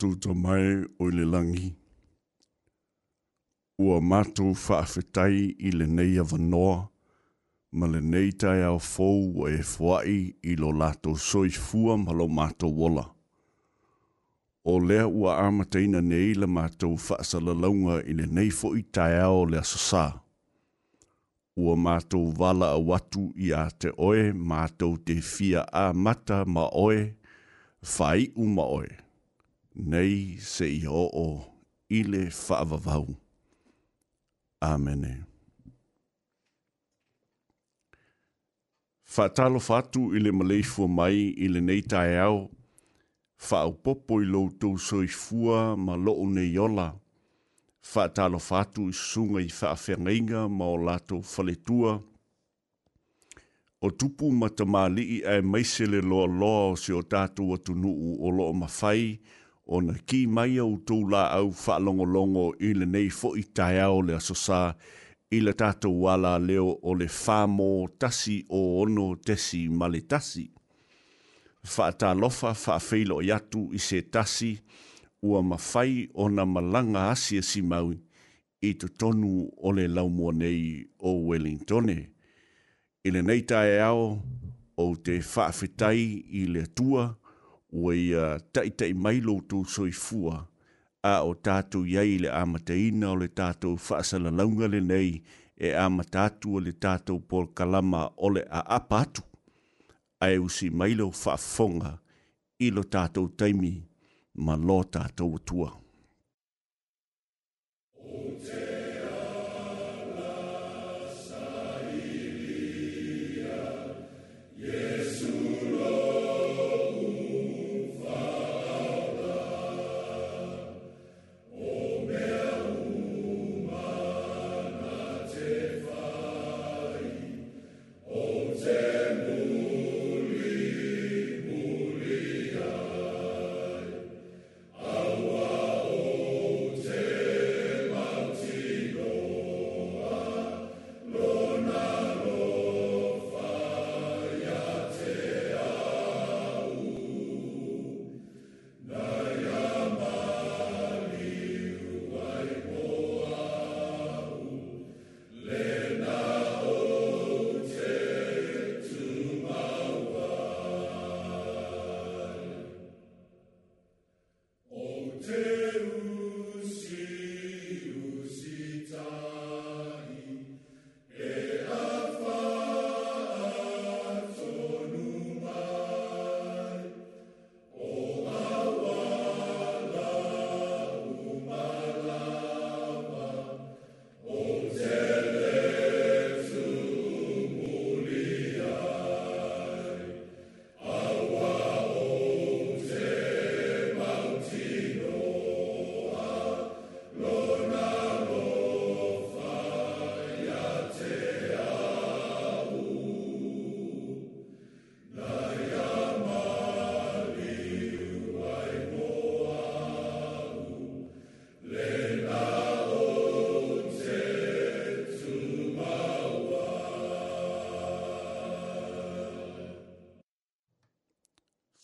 atu to mai o le langi. Ua mātou whaafetai i le nei a vanoa, ma le nei tai au fōu wa e fuai i lo lato soi fua ma lo mātou wola. O lea ua amateina nei le mātou whaasalalaunga i le nei fo tai au le asasā. Ua mātou wala a watu i a te oe, mātou te fia a mata ma oe, fai uma oe. nei se i o o i le whaavavau. Amene. Whatalo fatu i le maleifua mai i le nei tae au, whaaupopo i loutou soifua ma loo nei ola, whaatalo fatu i sunga i whaafengainga ma o lato whaletua, o tupu matamali i ai maisele loa loa o se o tātou atu nuu o loo mawhai, ona ki mai au tū la au whaalongolongo i le nei fo i tae au le asosā i le tātou wala leo o le whāmo tasi o ono tesi male tasi. Whaatā lofa whaafeilo i atu i se tasi ua mawhai o na malanga asia e si maui i tu tonu o le laumua nei o Wellingtone. I le nei tae au o te whaafetai i le tua, ua ia uh, taʻitaʻi mai loutou soifua a o tatou iai i le amataina o le tatou faasalalauga lenei e amata tu o le tatou kalama o le apatu atu ae usi mai lou faafofoga i lo tatou taimi ma lo tatou tua. Yeah.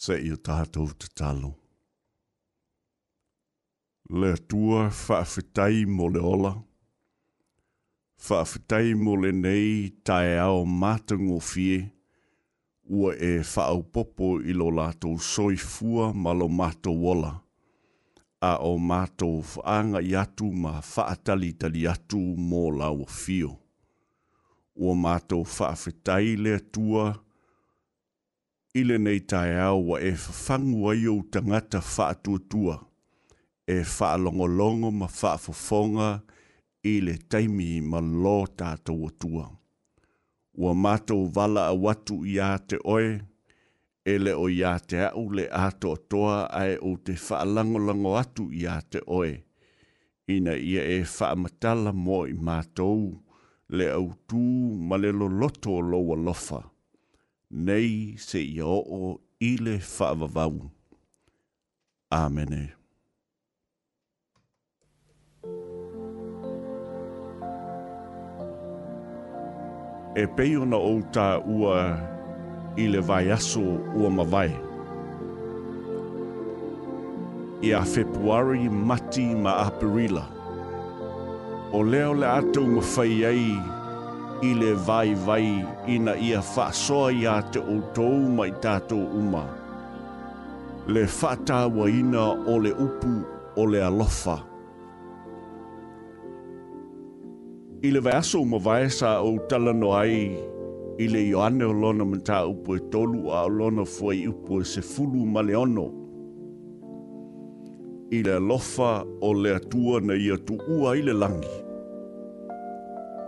se i o tātou te talo. Le tua whaafetai mo le ola, whaafetai mo le nei tae ao mātango fie, ua e whaau i lo lātou soi fua ma lo mātou ola, a o mātou whaanga i atu ma whaatali tali atu mō lau fio. O mātou whaafetai le tua, le tua, ile nei tae awa e whafangu ai o tangata tua. e whaalongolongo ma whaafofonga ile le taimi ma lo tātou atua. Ua mātou wala a watu i a te oe, e le o i a te au le ato toa ai o te whaalangolongo atu i a te oe. Ina ia e whaamatala mō i mātou le au tū ma le lo loto loa lofa nei se i o i le whaavavau. Āmene. E peio na o ua i le vai aso ua ma vai. I a februari mati ma aperila. O leo le atau ma whaiei ma i le vai vai ina ia whaasoa ia te outou mai tātou uma. Le whatawa ina o le upu o le alofa. I le vaiaso uma vai sa o talano ai i le Ioane o lona mentā upu e tolu a o lona fuai upu e se fulu ma le ono. I le alofa o le atua na ia tu ua i le langi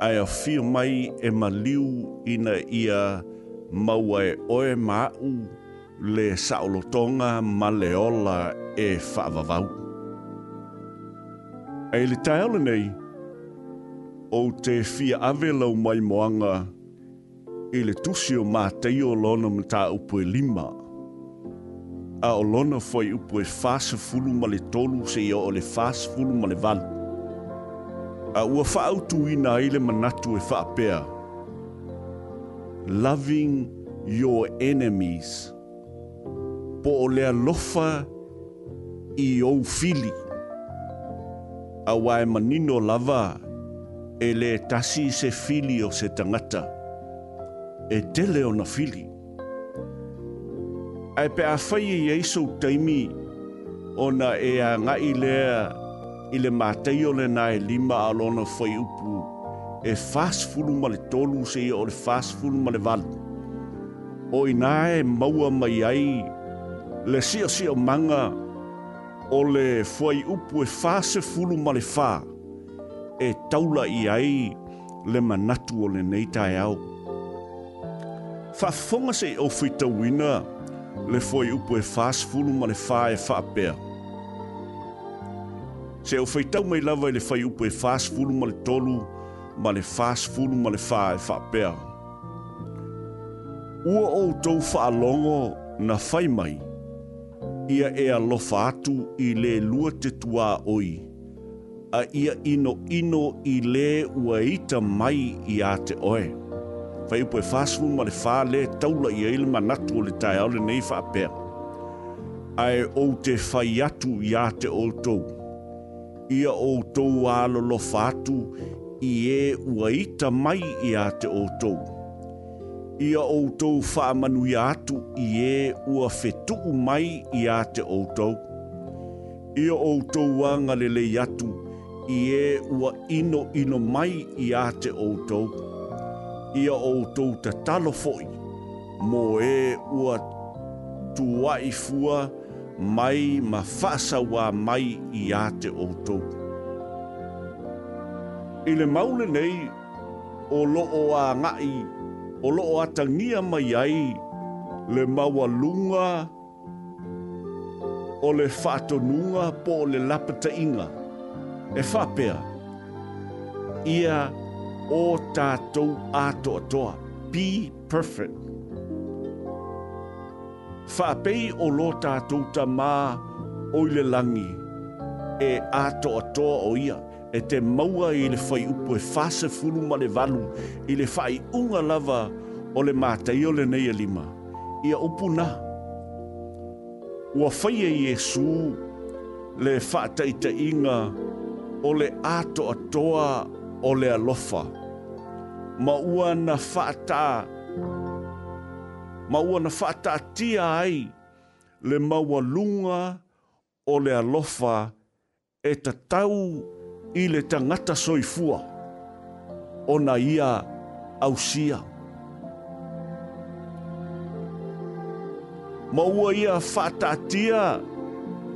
ai a fio mai e maliu ina ia maua e oe ma'u le saolotonga ma le ola e whaavavau. Ai le taiole nei, o te fia ave lau mai moanga i le tusi o mā teio lona me tā upo e lima. A o lona foi upo e fāsa fulu ma le tolu se i o le fāsa fulu ma le valu a ua whaautuina i le manatu e whaapea. Loving your enemies. Po o lea lofa i ou fili. A wae manino lava e le tasi se fili o se tangata. E tele ona fili. Ai pe a whai i e eiso taimi ona e a ngai lea i le mātai o le nā e lima a lona whai upu e fast fulu ma le tolu se o le fast fulu ma le val. O i nā e maua mai ai le sio sio manga o le whai upu e fast fulu ma le whā e taula i ai le manatu o le neitai au. Whafonga se e o fita wina le whai upu e fast fulu ma le whā e whapea. Fa se o feitau mai lava ele le fai upu e fas fulu ma le tolu ma le fas fulu ma le faa e faa pea. Ua o tau faa longo na fai mai, ia e alofa atu i le lua te tua oi, a ia ino ino i le ua ita mai i a te oe. Fai upu e fas fulu ma le faa le taula i eile manatu o le tae au nei faa pea. Ae o te fai atu i a te o tau ia outou alolofa e atu i ē e ua ita mai iā te outou ia outou fa'amanuia atu i ē e ua fetu'u mai iā te outou ia outou agalelei atu i ē ua inoino mai iā te outou ia outou tatalo fo'i mo e ua tuaʻi fua mai ma whaasawa mai i a te outou. I le maule nei, o loo a ngai, o loo a tangia mai ai, le maua lunga, o le whaatonunga po le lapata inga, e whapea, ia o tātou ato atoa, be perfect whaapei o lo tātou ta mā o le langi e ato atoa o ia e te maua i le whai upo e whase furu ma le vanu i le whai unga lava o le mātai o le nei lima ia upu na ua whai e Iesu le whaatai ta inga o le ato atoa o le alofa ma ua na whaataa maua na whaataatia ai le maua lunga o le alofa e ta tau i le tangata soifua o na ia ausia. Maua ia whaataatia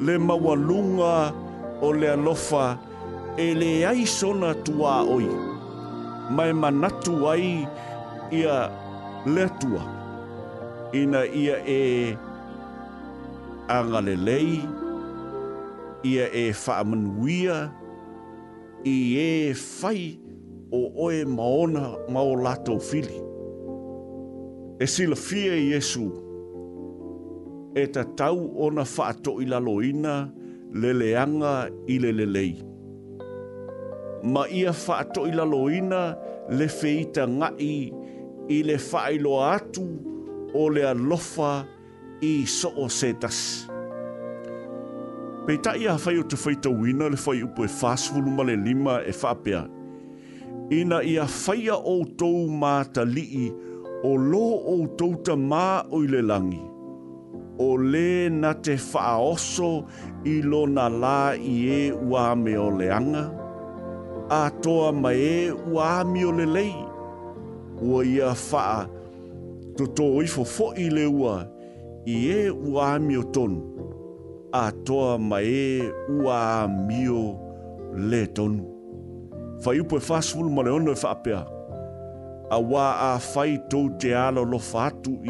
le maua lunga o le alofa e le ai sona tua oi mai manatu ai ia le tua ina ia e angalelei, ia e whaamanuia, i e fai o oe maona mao lato fili. E sila fia Iesu, e ta tau ona whaato i laloina leleanga i lelelei. Ma ia whaato i laloina le feita ngai i le whaailoa atu o le alofa i soo setas. Pei tai a whai te whai tawina le whai upo e fāsfulu ma lima e whapea. Ina i a whai o tou mā ta lii o lo o tou ta mā o le langi. O le na te whaoso i lo na lā i e ua me o le anga. A toa mai e ua me o le lei. Ua i a whaa to to i fo fo i le ua i e ua mi o ton a toa ma e ua mi o le ton fa i po fa sul ma le ono e fa a wa a fai to te alo lo fa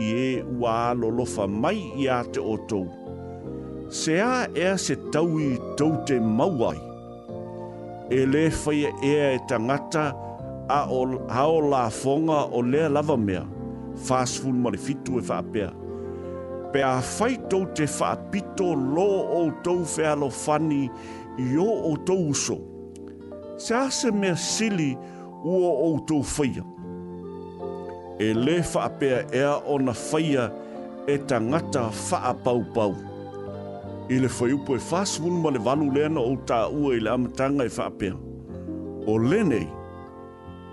i e ua alo lo fa mai i a te o tou se a e se tau i tau te mauai e le fai e e tangata a o, a o la fonga o lea lava mea fasful mo le fitu e fapea. Pe a faito te fapito lo o tou fe alo fani i o o tou uso. Se ase mea sili ua o tou fia. E le fapea ea o na feia e tangata faa pau pau. I le fai upo e fasful mo le valu lena o ta ua i le amatanga e fapea. O lenei,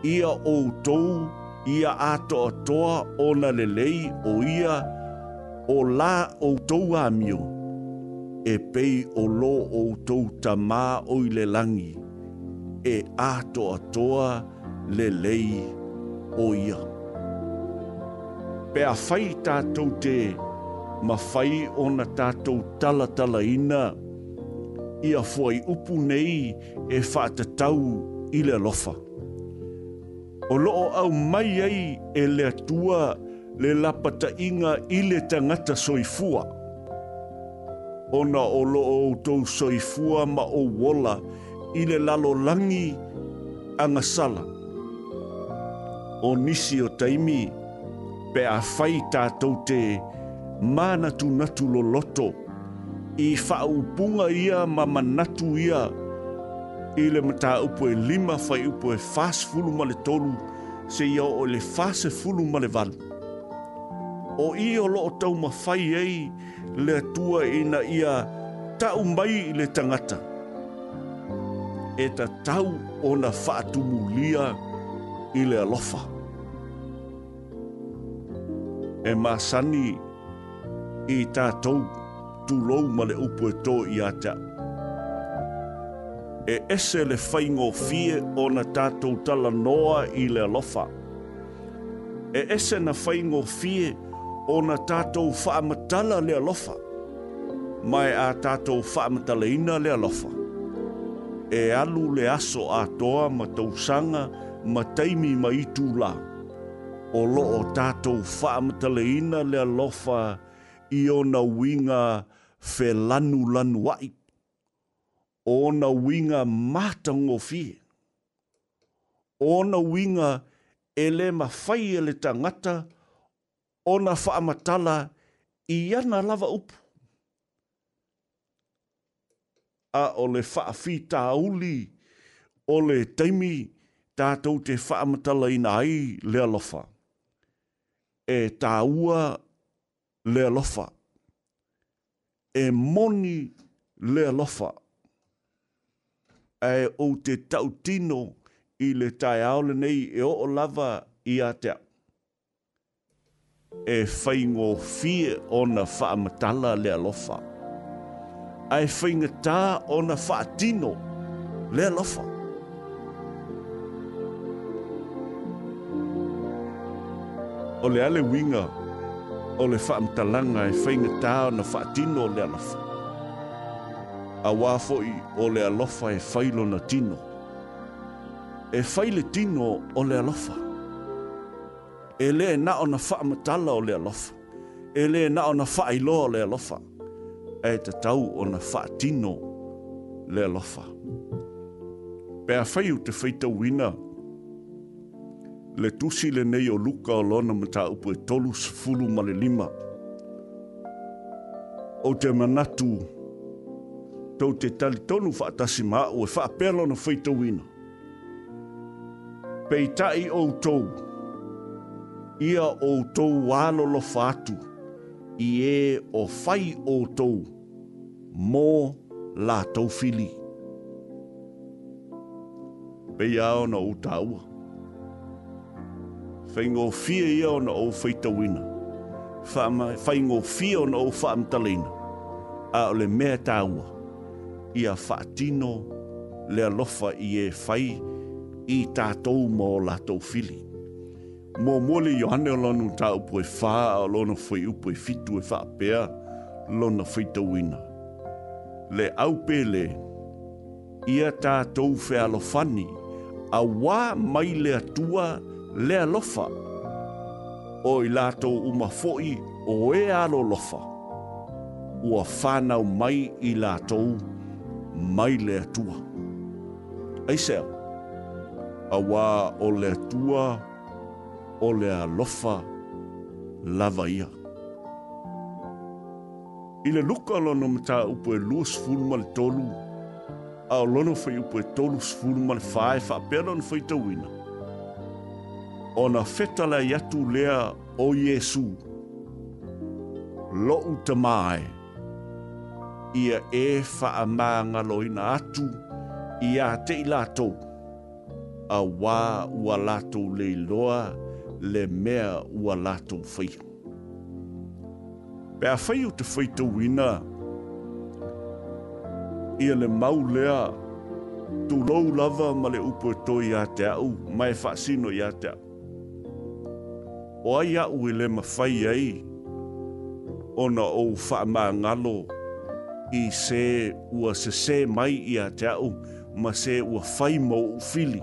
ia o tou ia a toa toa o na lelei o ia o la o tou amio e pei o lo o tou tamā o i le langi e a toa lelei o ia. Pea fai tātou te ma fai o na tātou tala tala ina ia fuai upu nei e whātatau i le lofa o loo au mai ei e le atua le lapataʻiga i le tagata soifua ona o loo outou soifua ma ou ola i le lalolagi agasala o nisi o taimi pe a fai tatou te manatunatu loloto i faaupuga ia ma manatu ia i le mata upo e lima fai upo e fas fulu ma tolu se ia o le fas fulu ma le O i lo o tau ma ei le tua ina ia tau mai i le tangata. E ta tau o na fatumu lia i le alofa. E masani i tātou tūlou male upo e tō i ātau e ese le faingo fie o na tātou tala noa i le alofa. E ese na faingo fie o na tātou whaamatala le alofa. Mai a tātou whaamatala ina le alofa. E alu le aso a toa ma tausanga ma taimi ma itu la. O lo o tātou whaamatala ina le alofa i o na winga whelanu lanu aipa ona winga matango fi. Ona winga ele mawhai ele ngata, ona whaamatala i ana lava upu. A ole whaafi tā uli, ole taimi tātou te whaamatala ina ai lea lofa. E tā ua lea lofa. E moni lea lofa. Lea lofa e o te tau tino i le tai aole nei e o lava i a te e whaingo fie o na whaamatala le alofa. A e whainga tā o na whaatino le alofa. O le ale winga, o le whaamatalanga e whainga tā o na whaatino le alofa a wafo i o le alofa e failo na tino. E faile tino o le alofa. E le na o na faa matala o le alofa. E le na o na faa ilo o le alofa. E te tau o na faa tino le alofa. Pe a faiu te feita wina. Le tusi le nei o luka o lona mata upo e tolu sfulu male lima. O te manatu tau te tali tonu wha atasi ma o e wha apelo na whaita wina. Pei tai outou, ia outou walo lo fatu, i e o fai outou, mō la tau fili. Pei ao na utaua. Whaingo fia ia o na au whaita wina. Whaingo fia o na au whaamtaleina. A ole mea tāua ia whaatino le alofa i e whai i tātou mō lātou fili. Mō mōle i ane lono tā upo e whā a lono whai upo e fitu e whaapea lono whai tauina. Le au pēle, ia tātou whē alofani a wā mai le atua le alofa o i lātou umafoi o e alo lofa. Ua whānau mai i lātou lofa mai le atua. Ai sea, awa o le atua, o le alofa, lava ia. I le luka lono mta upo e lua sfulu ma le tolu, a o lono fai upo e tolu sfulu ma le fae, fa apela no fai tawina. O na feta la yatu lea o Yesu, lo uta maa e, ia e whaamanga loina atu i a te i lātou. A wā ua lātou le loa le mea ua lātou whai. Pea whai o te whai tau ina, ia le mau lea tu lou lava ma le upo e toi a te au, mai e whaasino i a te au. O ai au i le mawhai ei, ona o whaamanga loa, i se ua se se mai i a te au, ma se ua fai mou fili.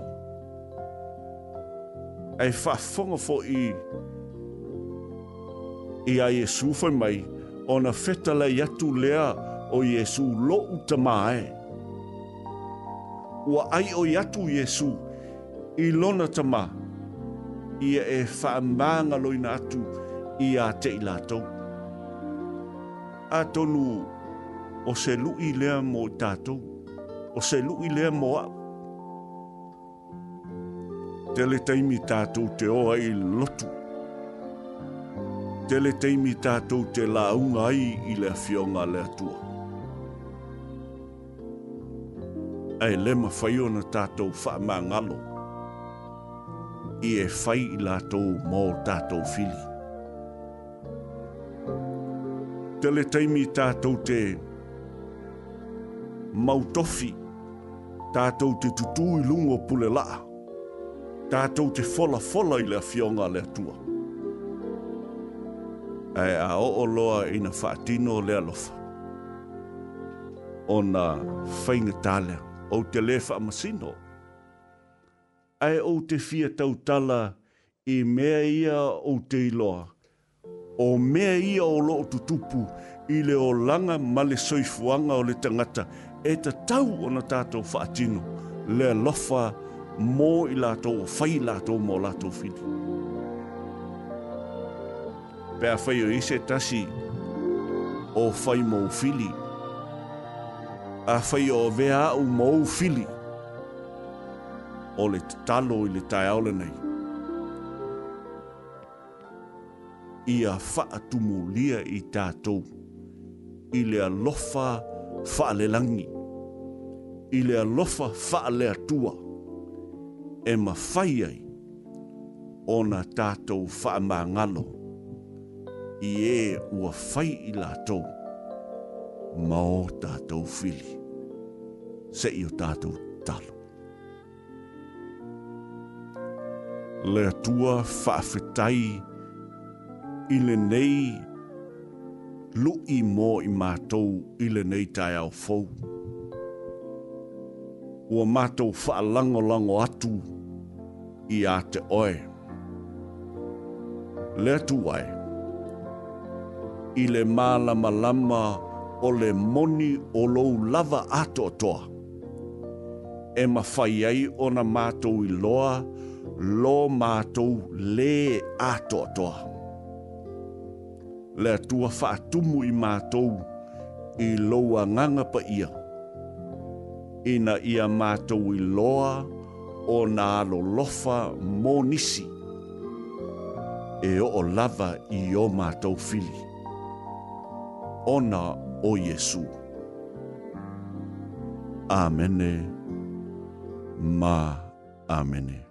Ai whafonga fo i, i a Jesu fai mai, ona feta le yatu lea o Jesu lo uta mai. Ua ai o yatu Jesu i lona tama, i e whaamanga loina atu i a te ilato. A tonu, o se lu'i lea mo i tatou o se lu'i lea mo a'u tele taimi tatou te oa i lotu tele taimi tatou te lāuga ai i le afioga a le atua ae lē mafai ona tatou fa'amagalo i e fai i latou mo tatou fili tele taimi tatou te, te mautofi tātou te tutu i lungo pule laa. Tātou te fola fola i lea fionga lea tua. Ai a o o loa i na whaatino lea lofa. O na whainga tālea o te lefa masino. Ai o te fia tau tala i mea ia o te iloa. O mea ia o loo tutupu i leo langa male soifuanga o O le tangata e te tau o na tātou whaatino le lofa mō i lātou o whai lātou mō lātou whidi. Pea whai o ise tasi o whai mō whili, a whai o vea au mō whili, o le talo i le tai aole nei. Ia whaatumulia i tātou, i le alofa whaalelangi. Ia i lofa alofa faalea tua e fai ai ona tatou faamagalo i ē e ua fai i latou ma o tatou fili seʻi o tatou talo le atua faafetai i lenei luʻi mo i matou i tai taeao fou ua mātou lango atu i a te oe. Le atu ai, i le mālama lama o le moni o lou lava atoa toa, e mawhai ai o na mātou i loa, lo mātou le atoa toa. Le atua whaatumu i mātou i loa ngangapa ia, ina ia mātou i loa o nā lolofa mō nisi. E o o lava i o mātou fili. Ona o Jesu. Amene ma amene.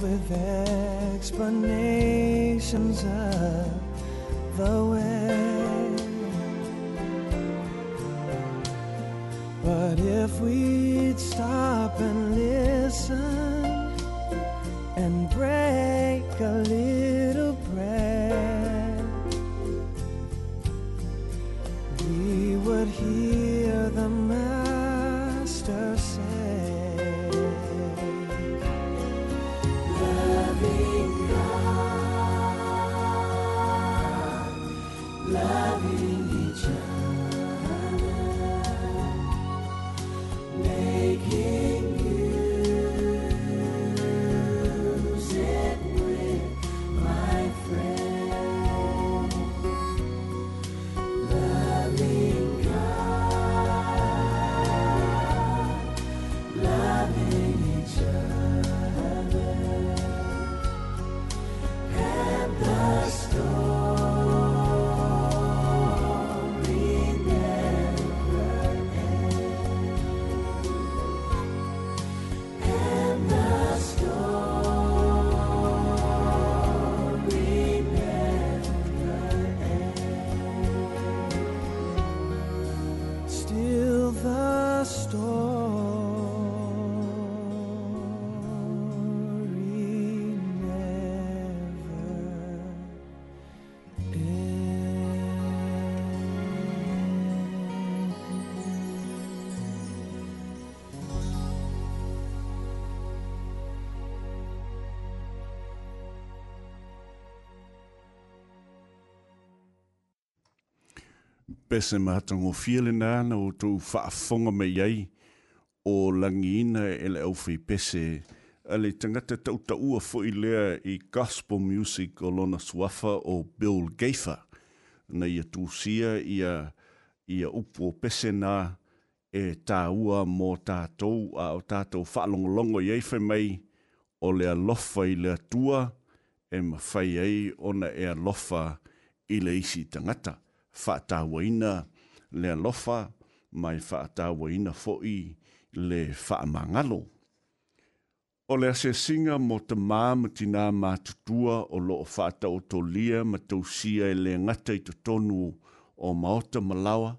with it. pese mahatango fiele nā na o tō whaafonga me iei o langiina e le au whi pese a le tangata tautaua fo i lea i gospel music o lona suafa o Bill Gaffer na ia tūsia ia, ia upo o pese nā e tāua mō tātou a o tātou whaalongolongo iei whi mei o le alofa i le atua e mawhai ei ona e alofa i le isi tangata whaatawaina le alofa, mai whaatawaina foi le whaamangalo. O le ase singa mo te māma tina mātutua o loo whaata o tō lia ma tausia e le ngata i o maota malawa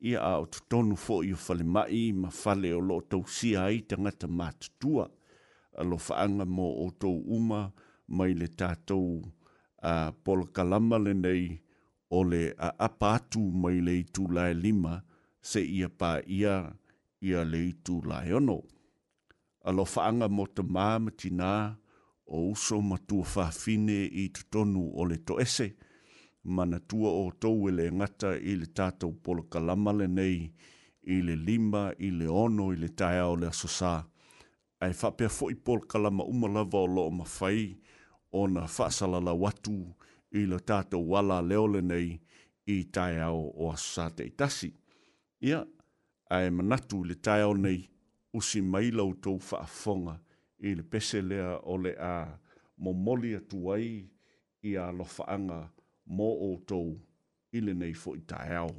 ia a o tu tonu fo o fale mai ma fale o loo tausia ai te ngata mātutua a lo whaanga mo o tō uma mai le tātou a uh, polo kalama le nei ole a apa atu mai le itu lae lima se ia pa ia ia le itu lae ono. Alo whaanga mo te māma tina o uso matua whafine i te tonu o le to ese, mana tua o tau e le ngata i le tātou polo kalamale nei i le lima i le ono i le taia o le asosā. Ai whapea fo i polo kalama umalava o loo mawhai o na whaasalala watu i lo tātou wala leole nei i tai ao o asate tasi. Ia, ai manatu le tai ao nei usi mailau tau whaafonga i le pese lea o le a momoli atu ai i a lofaanga mō o tau i le nei fo i tai ao.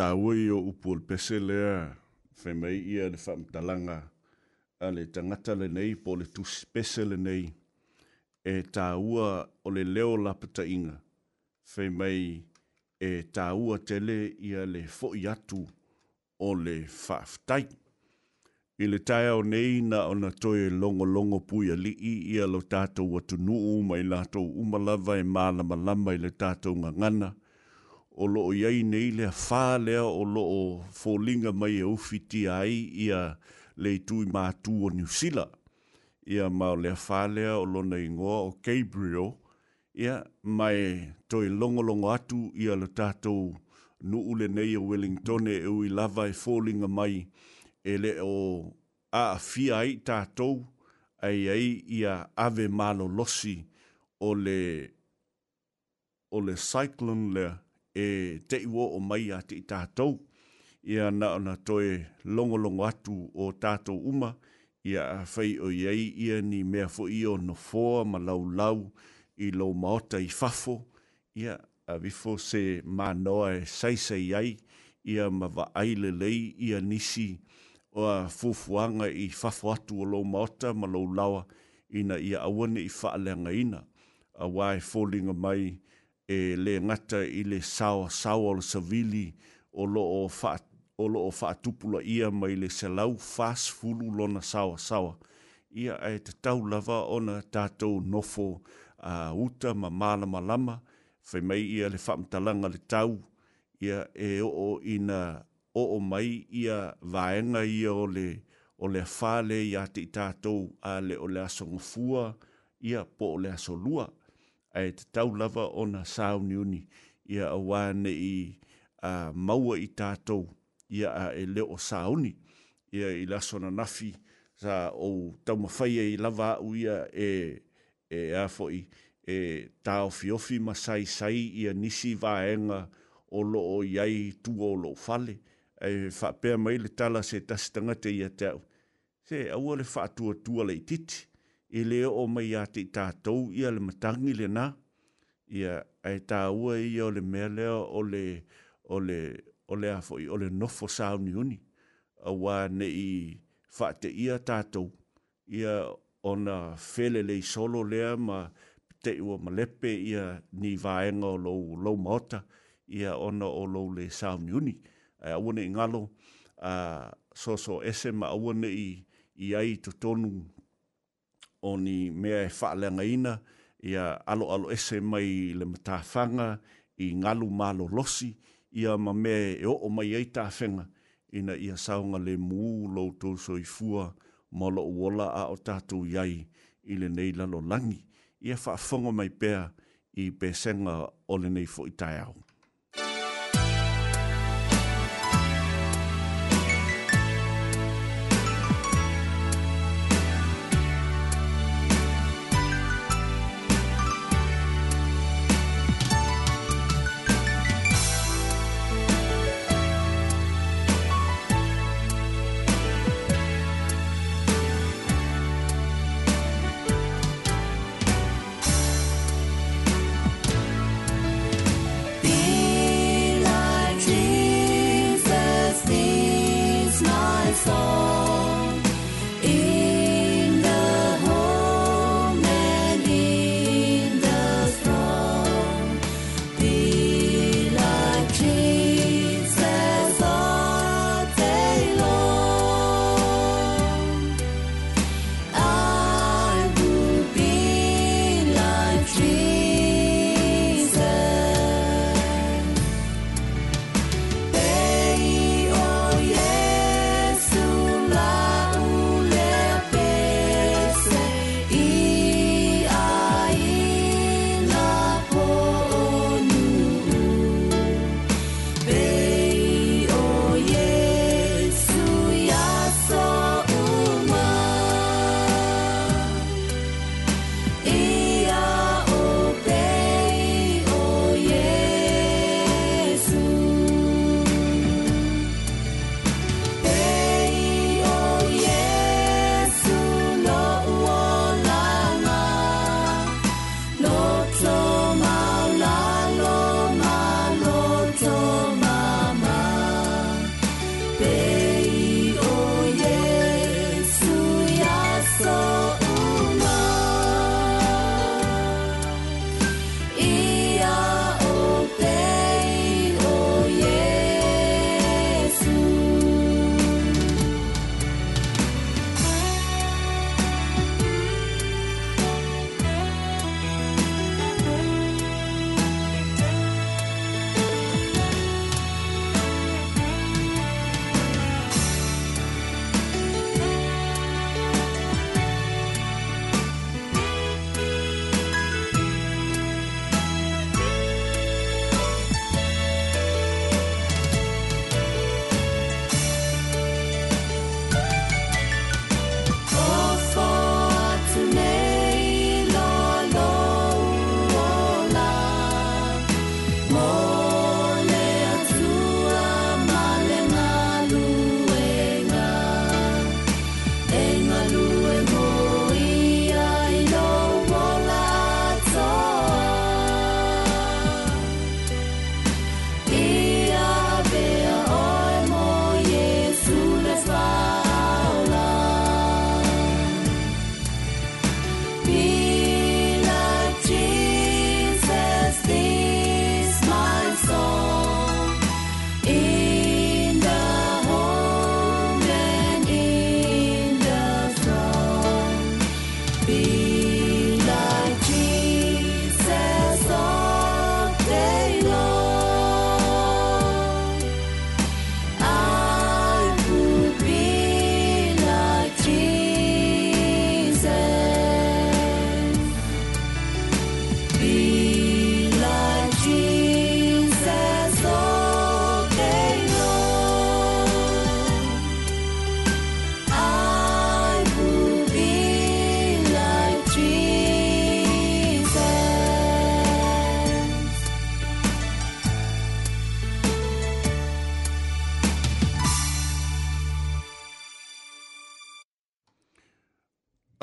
tāua i o upu o pese lea, whai mai ia le whamtalanga, a le tangata le nei, po le tu pese le nei, e tāua o le leo lapata inga, whai mai e tāua tele ia le fo'i atu o le whaftai. I le tai au nei na o na toi longo longo pui a li i ia lo tātou watu nuu mai lātou umalava e mālama lama i le tātou ngangana o loo iai nei le fa lea o loo folinga mai e uwhiti ai ia le tui mātū o New Sila. Ia mao lea fa lea o nei ingoa o Gabriel. Ia mai toi longolongo atu ia le tātou nuule nei o Wellington e ui lava e folinga mai e le o a fia ai tātou ai ai ia ave malo losi o le o le cyclone le e te iwo o mai a te tātou. Ia na ona toe longo longo atu o tātou uma, ia a whai o iei ia ni mea fo i o no fōa ma lau lau i lau maota i fafo, ia a wifo se mā noa e saisei ai, ia ma wa aile lei ia nisi o a fufuanga i fafo atu o lau maota ma lau lawa ina ia awane i whaalanga ngaina, a wai fōlinga mai ia e le ngata i le sawa sawa o le savili o lo o whaatupula fa, ia mai le selau fast fulu lona sawa sawa. Ia e te tau lava ona tātou nofo a uh, uta ma mala ma lama, whai mai ia le whamtalanga le tau, ia e o o ina o o mai ia vaenga ia o le o le whale ia te tātou a le o le aso ngofua ia po o le aso lua ai te tau lava o na sāu ni uni ia a wāne i a uh, maua i tātou ia a e leo sāu ni ia i laso na nafi sa o tau mawhai i lava au ia e e afo i e tā fiofi ofi ma sai sai ia nisi vāenga o loo iai tu o loo fale e whapea mai le tala se tasitangate ia tau se aua le whātua tua lei titi i leo o mai a te tātou ia le matangi le nā, ia e tā ua ia o le mea leo o le, o le, o le, afo, o le nofo sauni uni, a wā ne i whate ia tātou, ia o na whele lei solo lea ma te ua ma lepe ia ni vāenga o lou, lou maota, ia ona o lou le sauni uni, a wane i ngalo, a so so ese ma awane i, i ai to tonu oni mea e whaalanga ina ia alo alo ese mai le matafanga i ngalu malo losi ia ma me e o mai ei tafenga ina ia saunga le mu lou tō so i fua molo wola a o tatou iai i le nei lalo langi ia wha mai pēa i pēsenga o le nei fo i tai au.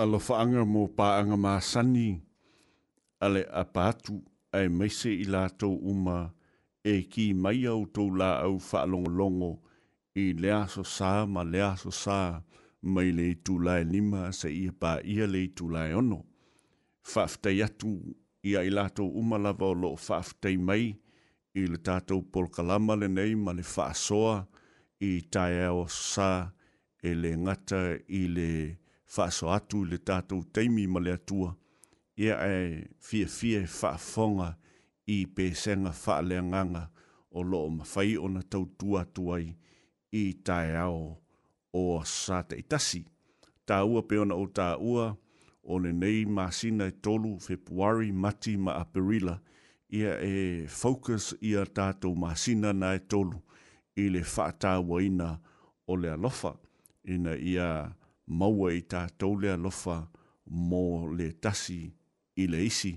alofaaga mo paaga masani a le a paatu ae maise i latou uma e kī mai outou la'au fa'alogologo i le asosā ma le asosā mai le itulae lima seʻia paia le itulae ono fa'afetai atu ia i latou uma lava o lo'o fa'afetai mai i le tatou polokalama lenei ma le fa'asoa i taea o asosā e le gata i le faso atu le tātou teimi ma le atua, ia e fia fia e whaafonga i pēsenga whaaleanganga o loo mawhai o na tau tua tuai i tae ao o sa te itasi. Tā ua peona o tā ua, o ne nei māsina e tolu Februari mati ma aperila, ia e focus ia tātou māsina na e tolu i le whaatā waina o le alofa ina ia maua i tātou lea lofa mō le tasi i le isi,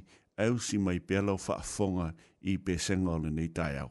au si mai pēlau whaafonga i pēsenga o le nei tai au.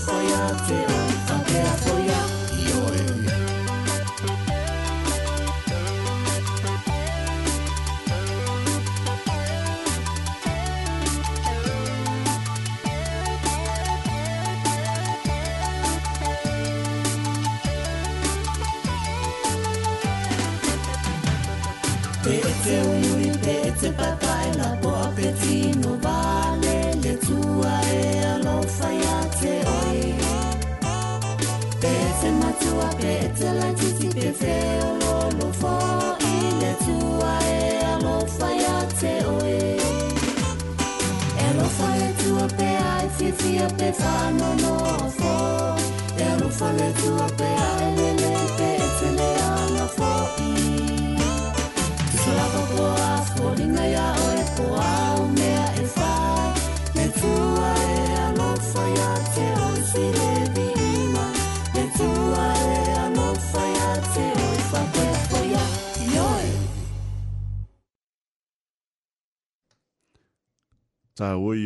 for your table. sa e oi e o e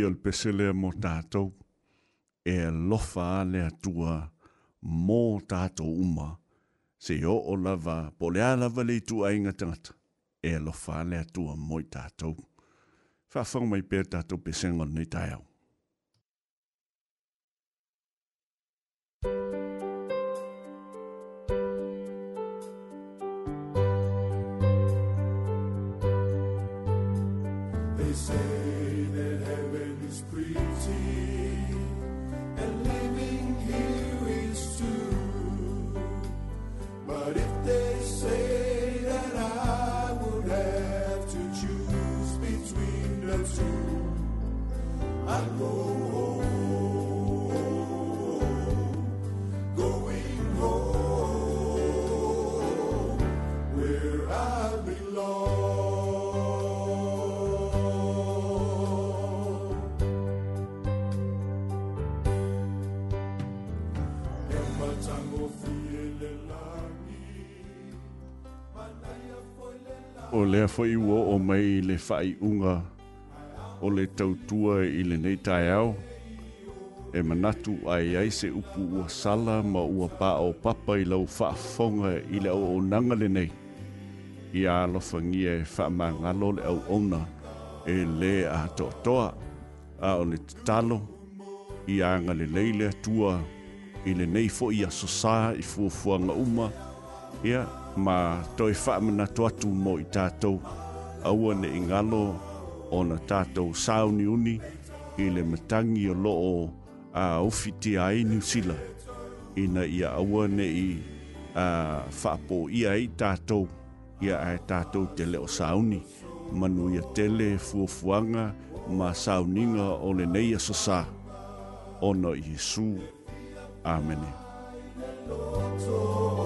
le pese lea mo tatou e lofa le atua mō tātou uma, se o o lava po le alava le itu a inga tangata, e lofa le atua mō tātou. Fafau mai pē tātou pēsengon ni tāiau. o lea foi ua o mai le whai unga o le tautua i le nei tae au. E manatu ai ai se upu ua sala ma ua pā o papa i lau whaafonga i le au o nanga le nei. I a alofa ngia e whaamangalo le au ona e le a toa toa a o le talo i a anga le leile atua i le nei fo i a sosa i fuafuanga uma ia ma toi wha mana toatu mo i tātou aua ne i ngalo ona tātou sauni uni i le matangi o loo a ufiti a inu sila ina ia awa ne i a whapo ia i tato ia ai e tātou te leo sauni manu ia tele fuafuanga ma sauninga o le nei sasa ona Jesu Amen Amen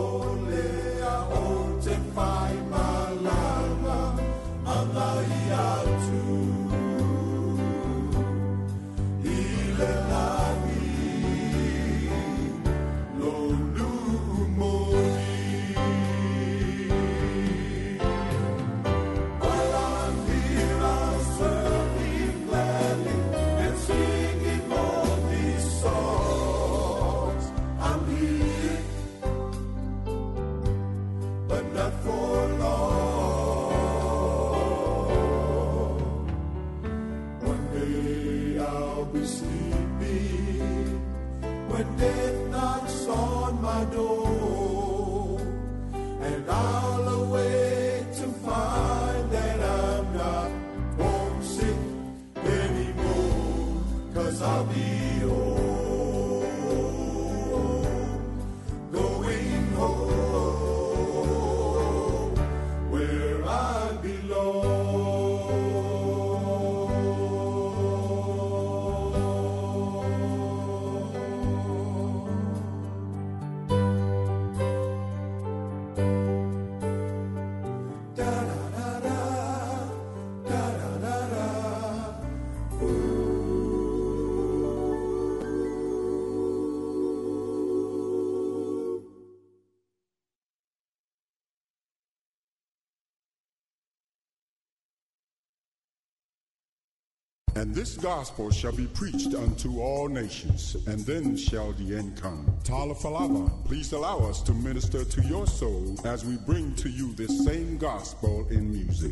And this gospel shall be preached unto all nations, and then shall the end come. Tala Falava, please allow us to minister to your soul as we bring to you this same gospel in music.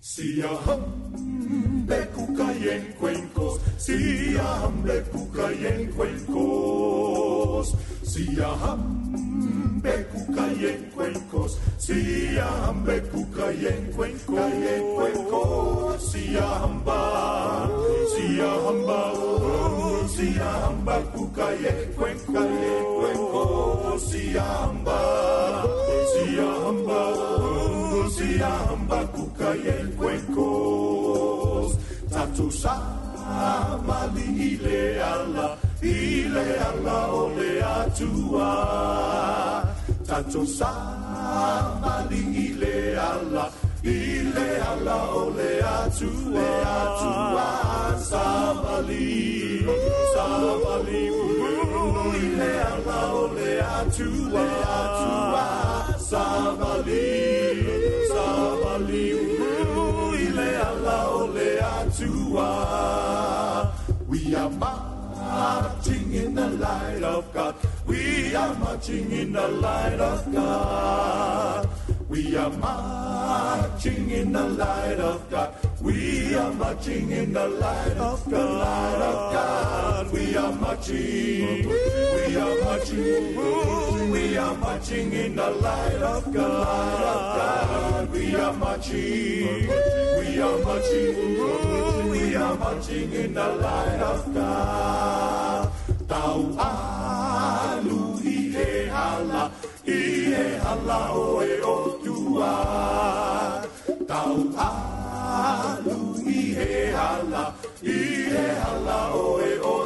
Si hambe cuca y en cuencos, si hambe cuca y en cuencos, si hambe cuca y en cuencos, si hambe cuca y en siya hamba siya hamba oh, kukaye kwenkaye kwenko siya hamba siya oh, kukaye kwenko tatu mali ile ala ile ala ole atua tatu mali ile ala ile La ole atu le atu sabali sabali ile ala ole atu le atu sabali sabali ile ala ole atu we are marching in the light of God we are marching in the light of God we are marching in the light of God. We are marching in the light of the light of God. We are marching. We are marching. We are marching in the light of the light of God. We are marching. We are marching. We are marching in the light of God. Thou art Ihe Allah, Ihe Allah, Oe, Oe tua tau alu oe oe